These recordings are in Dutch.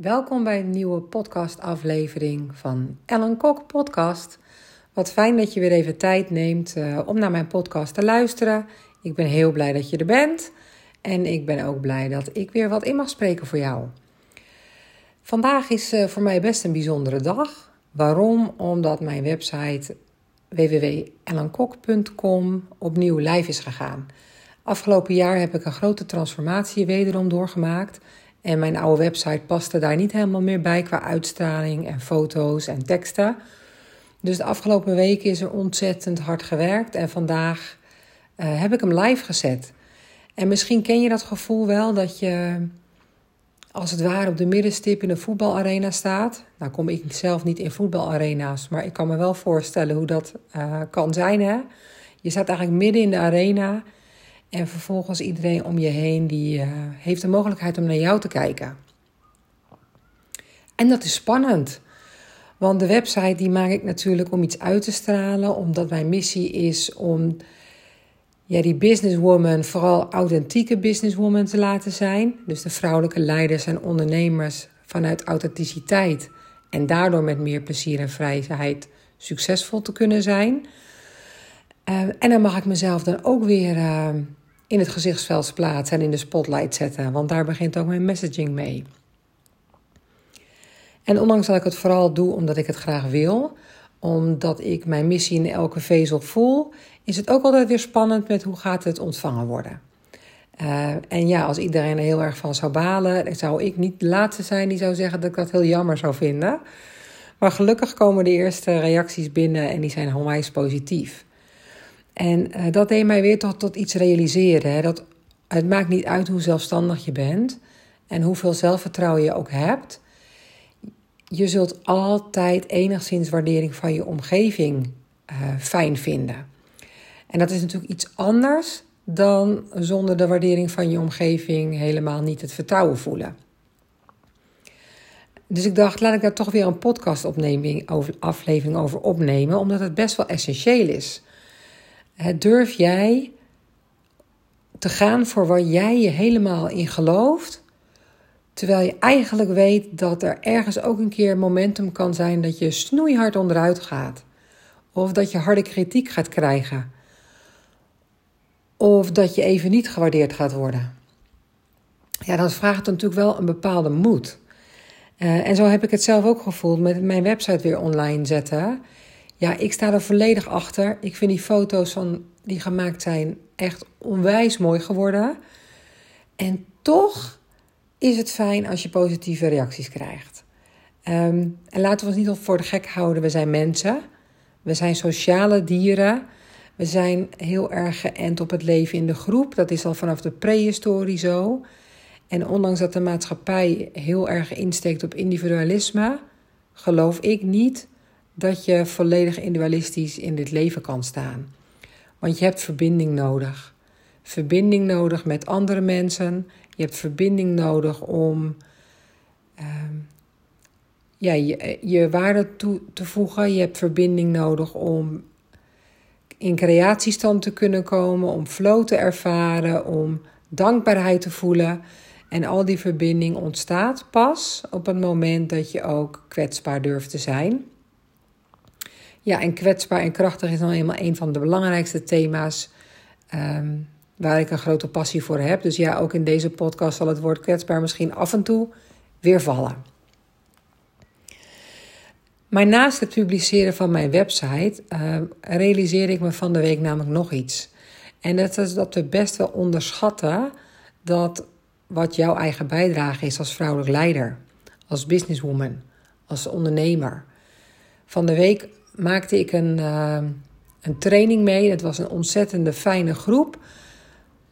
Welkom bij een nieuwe podcastaflevering van Ellen Kok Podcast. Wat fijn dat je weer even tijd neemt uh, om naar mijn podcast te luisteren. Ik ben heel blij dat je er bent en ik ben ook blij dat ik weer wat in mag spreken voor jou. Vandaag is uh, voor mij best een bijzondere dag. Waarom? Omdat mijn website www.ellenkok.com opnieuw live is gegaan. Afgelopen jaar heb ik een grote transformatie wederom doorgemaakt. En mijn oude website paste daar niet helemaal meer bij qua uitstraling en foto's en teksten. Dus de afgelopen weken is er ontzettend hard gewerkt en vandaag uh, heb ik hem live gezet. En misschien ken je dat gevoel wel dat je als het ware op de middenstip in een voetbalarena staat. Nou kom ik zelf niet in voetbalarena's, maar ik kan me wel voorstellen hoe dat uh, kan zijn. Hè? Je staat eigenlijk midden in de arena en vervolgens iedereen om je heen die uh, heeft de mogelijkheid om naar jou te kijken. En dat is spannend. Want de website die maak ik natuurlijk om iets uit te stralen, omdat mijn missie is om ja, die businesswoman, vooral authentieke businesswoman te laten zijn. Dus de vrouwelijke leiders en ondernemers vanuit authenticiteit en daardoor met meer plezier en vrijheid succesvol te kunnen zijn. Uh, en dan mag ik mezelf dan ook weer uh, in het gezichtsveld plaatsen en in de spotlight zetten, want daar begint ook mijn messaging mee. En ondanks dat ik het vooral doe omdat ik het graag wil, omdat ik mijn missie in elke vezel voel, is het ook altijd weer spannend met hoe gaat het ontvangen worden. Uh, en ja, als iedereen er heel erg van zou balen, zou ik niet de laatste zijn die zou zeggen dat ik dat heel jammer zou vinden. Maar gelukkig komen de eerste reacties binnen en die zijn onwijs positief. En uh, dat deed mij weer tot, tot iets realiseren. Hè? Dat het maakt niet uit hoe zelfstandig je bent en hoeveel zelfvertrouwen je ook hebt. Je zult altijd enigszins waardering van je omgeving uh, fijn vinden. En dat is natuurlijk iets anders dan zonder de waardering van je omgeving helemaal niet het vertrouwen voelen. Dus ik dacht, laat ik daar toch weer een podcast aflevering over opnemen, omdat het best wel essentieel is. Durf jij te gaan voor waar jij je helemaal in gelooft, terwijl je eigenlijk weet dat er ergens ook een keer momentum kan zijn dat je snoeihard onderuit gaat, of dat je harde kritiek gaat krijgen, of dat je even niet gewaardeerd gaat worden. Ja, dat vraagt natuurlijk wel een bepaalde moed. Uh, en zo heb ik het zelf ook gevoeld met mijn website weer online zetten. Ja, ik sta er volledig achter. Ik vind die foto's van, die gemaakt zijn echt onwijs mooi geworden. En toch is het fijn als je positieve reacties krijgt. Um, en laten we ons niet voor de gek houden. We zijn mensen. We zijn sociale dieren. We zijn heel erg geënt op het leven in de groep. Dat is al vanaf de prehistorie zo. En ondanks dat de maatschappij heel erg insteekt op individualisme, geloof ik niet dat je volledig individualistisch in dit leven kan staan. Want je hebt verbinding nodig. Verbinding nodig met andere mensen. Je hebt verbinding nodig om uh, ja, je, je waarde toe te voegen. Je hebt verbinding nodig om in creatiestand te kunnen komen, om flow te ervaren, om dankbaarheid te voelen. En al die verbinding ontstaat pas op het moment dat je ook kwetsbaar durft te zijn. Ja, en kwetsbaar en krachtig is dan eenmaal een van de belangrijkste thema's um, waar ik een grote passie voor heb. Dus ja, ook in deze podcast zal het woord kwetsbaar misschien af en toe weer vallen. Maar naast het publiceren van mijn website uh, realiseer ik me van de week namelijk nog iets. En dat is dat we best wel onderschatten dat wat jouw eigen bijdrage is als vrouwelijk leider, als businesswoman, als ondernemer. Van de week maakte ik een, uh, een training mee. Het was een ontzettende fijne groep.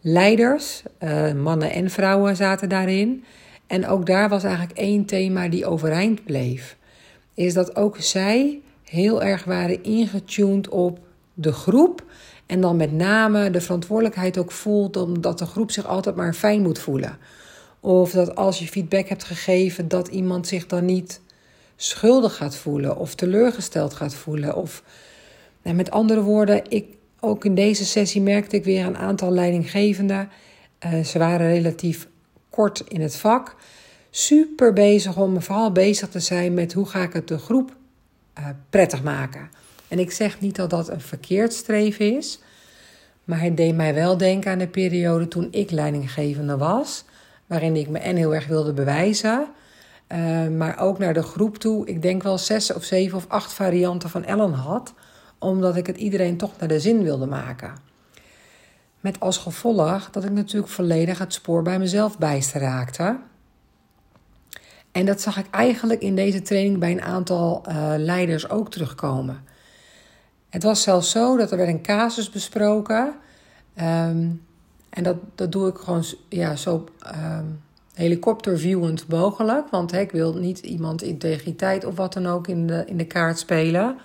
Leiders, uh, mannen en vrouwen zaten daarin. En ook daar was eigenlijk één thema die overeind bleef is dat ook zij heel erg waren ingetuned op de groep. En dan met name de verantwoordelijkheid ook voelt omdat de groep zich altijd maar fijn moet voelen. Of dat als je feedback hebt gegeven, dat iemand zich dan niet schuldig gaat voelen of teleurgesteld gaat voelen. Of nou, met andere woorden, ik, ook in deze sessie merkte ik weer een aantal leidinggevenden. Uh, ze waren relatief kort in het vak super bezig om vooral bezig te zijn met hoe ga ik het de groep uh, prettig maken. En ik zeg niet dat dat een verkeerd streven is, maar het deed mij wel denken aan de periode toen ik leidinggevende was, waarin ik me en heel erg wilde bewijzen, uh, maar ook naar de groep toe. Ik denk wel zes of zeven of acht varianten van Ellen had, omdat ik het iedereen toch naar de zin wilde maken. Met als gevolg dat ik natuurlijk volledig het spoor bij mezelf bijster raakte. En dat zag ik eigenlijk in deze training bij een aantal uh, leiders ook terugkomen. Het was zelfs zo dat er werd een casus besproken. Um, en dat, dat doe ik gewoon ja, zo um, helikopterviewend mogelijk. Want ik wil niet iemand integriteit of wat dan ook in de, in de kaart spelen.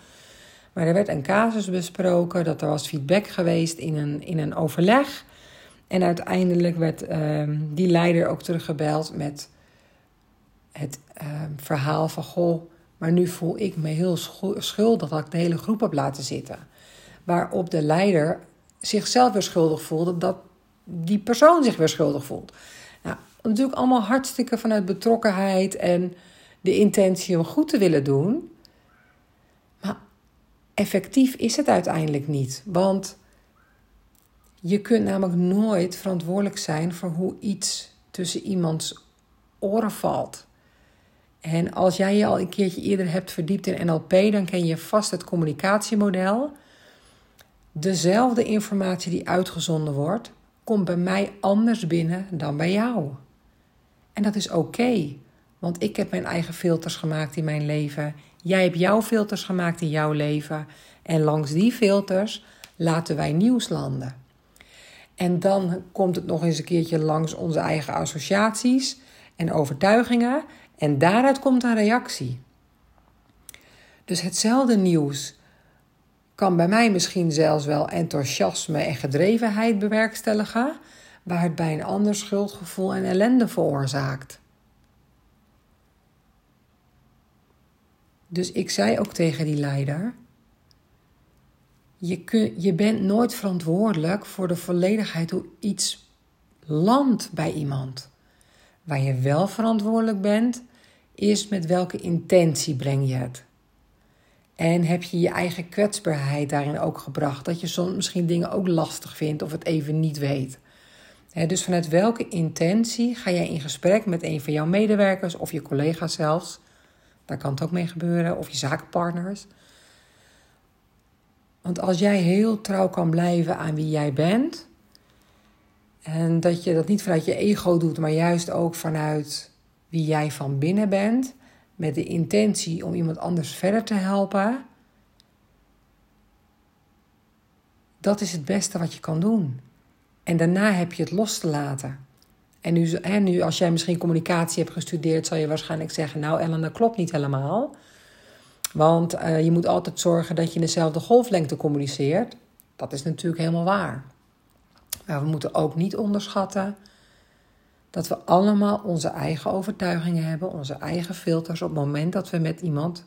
Maar er werd een casus besproken, dat er was feedback geweest in een, in een overleg. En uiteindelijk werd um, die leider ook teruggebeld met het um, verhaal van: Goh, maar nu voel ik me heel schuldig dat ik de hele groep heb laten zitten. Waarop de leider zichzelf weer schuldig voelde dat die persoon zich weer schuldig voelt. Natuurlijk allemaal hartstikke vanuit betrokkenheid en de intentie om goed te willen doen. Maar effectief is het uiteindelijk niet. Want je kunt namelijk nooit verantwoordelijk zijn voor hoe iets tussen iemands oren valt. En als jij je al een keertje eerder hebt verdiept in NLP, dan ken je vast het communicatiemodel. Dezelfde informatie die uitgezonden wordt, komt bij mij anders binnen dan bij jou. En dat is oké, want ik heb mijn eigen filters gemaakt in mijn leven. Jij hebt jouw filters gemaakt in jouw leven. En langs die filters laten wij nieuws landen. En dan komt het nog eens een keertje langs onze eigen associaties en overtuigingen. En daaruit komt een reactie. Dus hetzelfde nieuws kan bij mij misschien zelfs wel enthousiasme en gedrevenheid bewerkstelligen, waar het bij een ander schuldgevoel en ellende veroorzaakt. Dus ik zei ook tegen die leider: je, kun, je bent nooit verantwoordelijk voor de volledigheid hoe iets landt bij iemand. Waar je wel verantwoordelijk bent, is met welke intentie breng je het. En heb je je eigen kwetsbaarheid daarin ook gebracht? Dat je soms misschien dingen ook lastig vindt of het even niet weet. Dus vanuit welke intentie ga jij in gesprek met een van jouw medewerkers of je collega's zelfs? Daar kan het ook mee gebeuren, of je zakenpartners. Want als jij heel trouw kan blijven aan wie jij bent, en dat je dat niet vanuit je ego doet, maar juist ook vanuit wie jij van binnen bent, met de intentie om iemand anders verder te helpen, dat is het beste wat je kan doen. En daarna heb je het los te laten. En nu, hè, nu als jij misschien communicatie hebt gestudeerd, zal je waarschijnlijk zeggen: Nou, Ellen, dat klopt niet helemaal. Want uh, je moet altijd zorgen dat je in dezelfde golflengte communiceert. Dat is natuurlijk helemaal waar. Maar we moeten ook niet onderschatten dat we allemaal onze eigen overtuigingen hebben, onze eigen filters op het moment dat we met iemand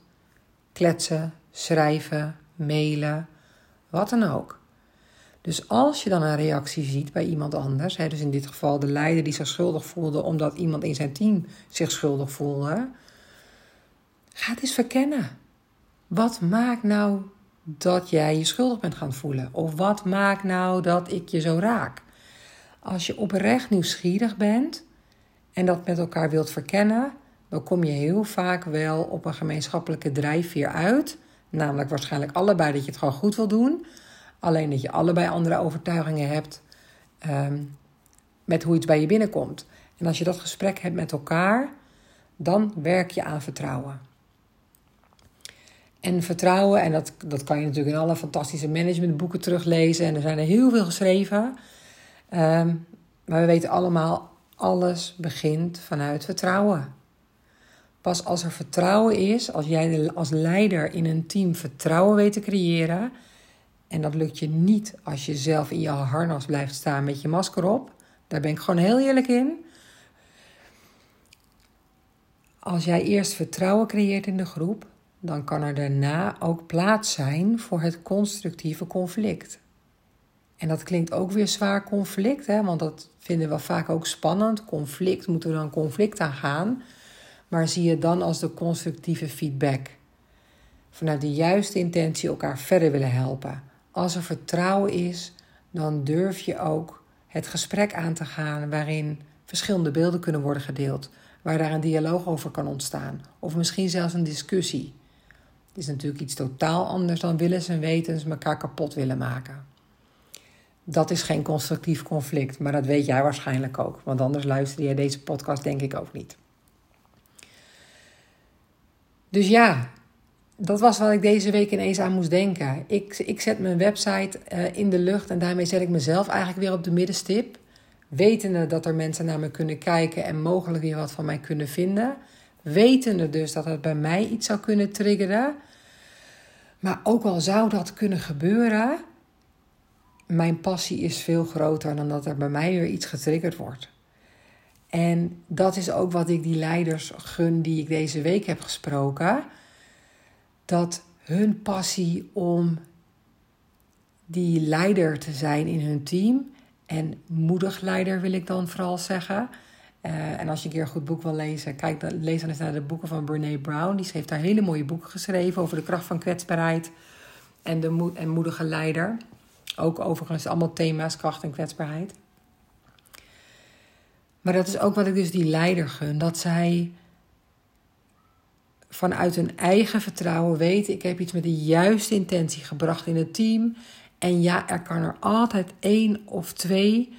kletsen, schrijven, mailen, wat dan ook. Dus als je dan een reactie ziet bij iemand anders, hè, dus in dit geval de leider die zich schuldig voelde omdat iemand in zijn team zich schuldig voelde, ga het eens verkennen. Wat maakt nou dat jij je schuldig bent gaan voelen? Of wat maakt nou dat ik je zo raak? Als je oprecht nieuwsgierig bent en dat met elkaar wilt verkennen, dan kom je heel vaak wel op een gemeenschappelijke drijfveer uit. Namelijk waarschijnlijk allebei dat je het gewoon goed wil doen. Alleen dat je allebei andere overtuigingen hebt um, met hoe iets bij je binnenkomt. En als je dat gesprek hebt met elkaar, dan werk je aan vertrouwen. En vertrouwen, en dat, dat kan je natuurlijk in alle fantastische managementboeken teruglezen. En er zijn er heel veel geschreven. Um, maar we weten allemaal, alles begint vanuit vertrouwen. Pas als er vertrouwen is, als jij als leider in een team vertrouwen weet te creëren, en dat lukt je niet als je zelf in je harnas blijft staan met je masker op, daar ben ik gewoon heel eerlijk in. Als jij eerst vertrouwen creëert in de groep, dan kan er daarna ook plaats zijn voor het constructieve conflict. En dat klinkt ook weer zwaar conflict, hè? want dat vinden we vaak ook spannend. Conflict, moeten we dan conflict aangaan. Maar zie je dan als de constructieve feedback. Vanuit de juiste intentie elkaar verder willen helpen. Als er vertrouwen is, dan durf je ook het gesprek aan te gaan waarin verschillende beelden kunnen worden gedeeld, waar daar een dialoog over kan ontstaan, of misschien zelfs een discussie. Het is natuurlijk iets totaal anders dan willens en wetens elkaar kapot willen maken. Dat is geen constructief conflict, maar dat weet jij waarschijnlijk ook, want anders luister je deze podcast denk ik ook niet. Dus ja, dat was wat ik deze week ineens aan moest denken. Ik, ik zet mijn website uh, in de lucht en daarmee zet ik mezelf eigenlijk weer op de middenstip. Wetende dat er mensen naar me kunnen kijken en mogelijk weer wat van mij kunnen vinden. Wetende dus dat het bij mij iets zou kunnen triggeren. Maar ook al zou dat kunnen gebeuren, mijn passie is veel groter dan dat er bij mij weer iets getriggerd wordt. En dat is ook wat ik die leiders gun die ik deze week heb gesproken dat hun passie om die leider te zijn in hun team, en moedig leider wil ik dan vooral zeggen. Uh, en als je een keer een goed boek wil lezen, kijk, lees dan eens naar de boeken van Brene Brown. Die heeft daar hele mooie boeken geschreven over de kracht van kwetsbaarheid en de moed en moedige leider. Ook overigens allemaal thema's, kracht en kwetsbaarheid. Maar dat is ook wat ik dus die leider gun. Dat zij vanuit hun eigen vertrouwen weten: ik heb iets met de juiste intentie gebracht in het team. En ja, er kan er altijd één of twee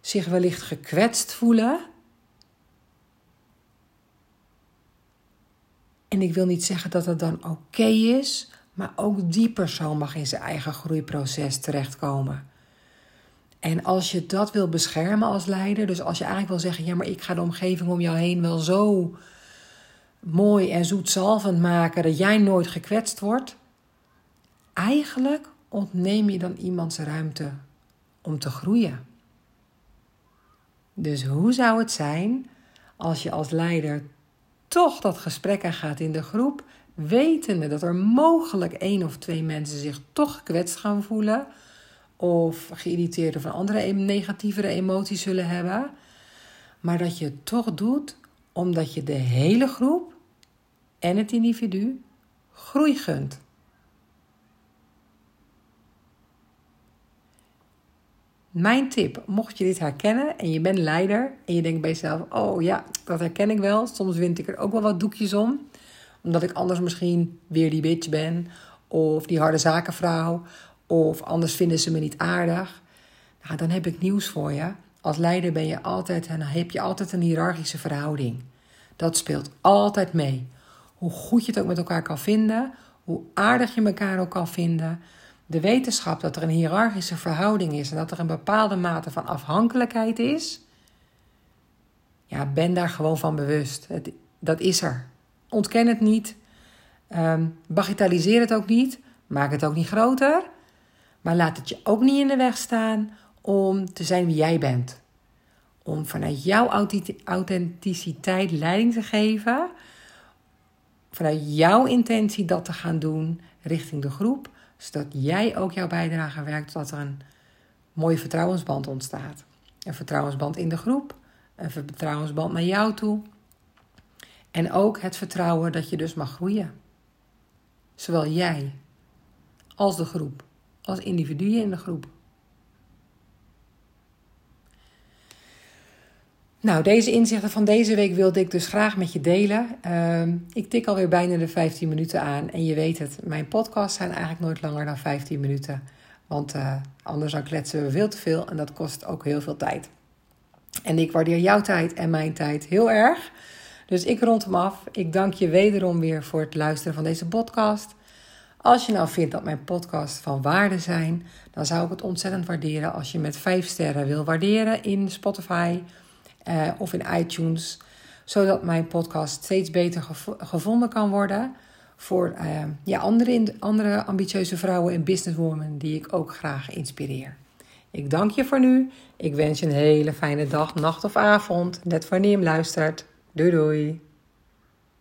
zich wellicht gekwetst voelen. En ik wil niet zeggen dat het dan oké is, maar ook die persoon mag in zijn eigen groeiproces terechtkomen. En als je dat wil beschermen als leider, dus als je eigenlijk wil zeggen: ja, maar ik ga de omgeving om jou heen wel zo mooi en zoetzalvend maken dat jij nooit gekwetst wordt, eigenlijk ontneem je dan iemands ruimte om te groeien. Dus hoe zou het zijn als je als leider toch dat gesprek aangaat in de groep, wetende dat er mogelijk één of twee mensen zich toch gekwetst gaan voelen of geïrriteerd of andere negatievere emoties zullen hebben, maar dat je het toch doet omdat je de hele groep en het individu groei gunt. Mijn tip, mocht je dit herkennen en je bent leider en je denkt bij jezelf: Oh ja, dat herken ik wel. Soms wind ik er ook wel wat doekjes om, omdat ik anders misschien weer die bitch ben, of die harde zakenvrouw, of anders vinden ze me niet aardig. Nou, dan heb ik nieuws voor je. Als leider ben je altijd en heb je altijd een hiërarchische verhouding. Dat speelt altijd mee. Hoe goed je het ook met elkaar kan vinden, hoe aardig je elkaar ook kan vinden. De wetenschap dat er een hiërarchische verhouding is en dat er een bepaalde mate van afhankelijkheid is. Ja, ben daar gewoon van bewust. Dat is er. Ontken het niet. Um, bagatelliseer het ook niet. Maak het ook niet groter. Maar laat het je ook niet in de weg staan om te zijn wie jij bent om vanuit jouw authenticiteit leiding te geven. Vanuit jouw intentie dat te gaan doen richting de groep. Zodat jij ook jouw bijdrage werkt tot er een mooie vertrouwensband ontstaat. Een vertrouwensband in de groep. Een vertrouwensband naar jou toe. En ook het vertrouwen dat je dus mag groeien. Zowel jij als de groep. Als individuen in de groep. Nou, deze inzichten van deze week wilde ik dus graag met je delen. Uh, ik tik alweer bijna de 15 minuten aan. En je weet het, mijn podcasts zijn eigenlijk nooit langer dan 15 minuten. Want uh, anders dan kletsen we veel te veel en dat kost ook heel veel tijd. En ik waardeer jouw tijd en mijn tijd heel erg. Dus ik rond hem af. Ik dank je wederom weer voor het luisteren van deze podcast. Als je nou vindt dat mijn podcasts van waarde zijn, dan zou ik het ontzettend waarderen als je met 5 sterren wil waarderen in Spotify uh, of in iTunes, zodat mijn podcast steeds beter gevonden kan worden voor uh, ja, andere, andere ambitieuze vrouwen en businesswomen die ik ook graag inspireer. Ik dank je voor nu. Ik wens je een hele fijne dag, nacht of avond, net wanneer je luistert. Doei doei.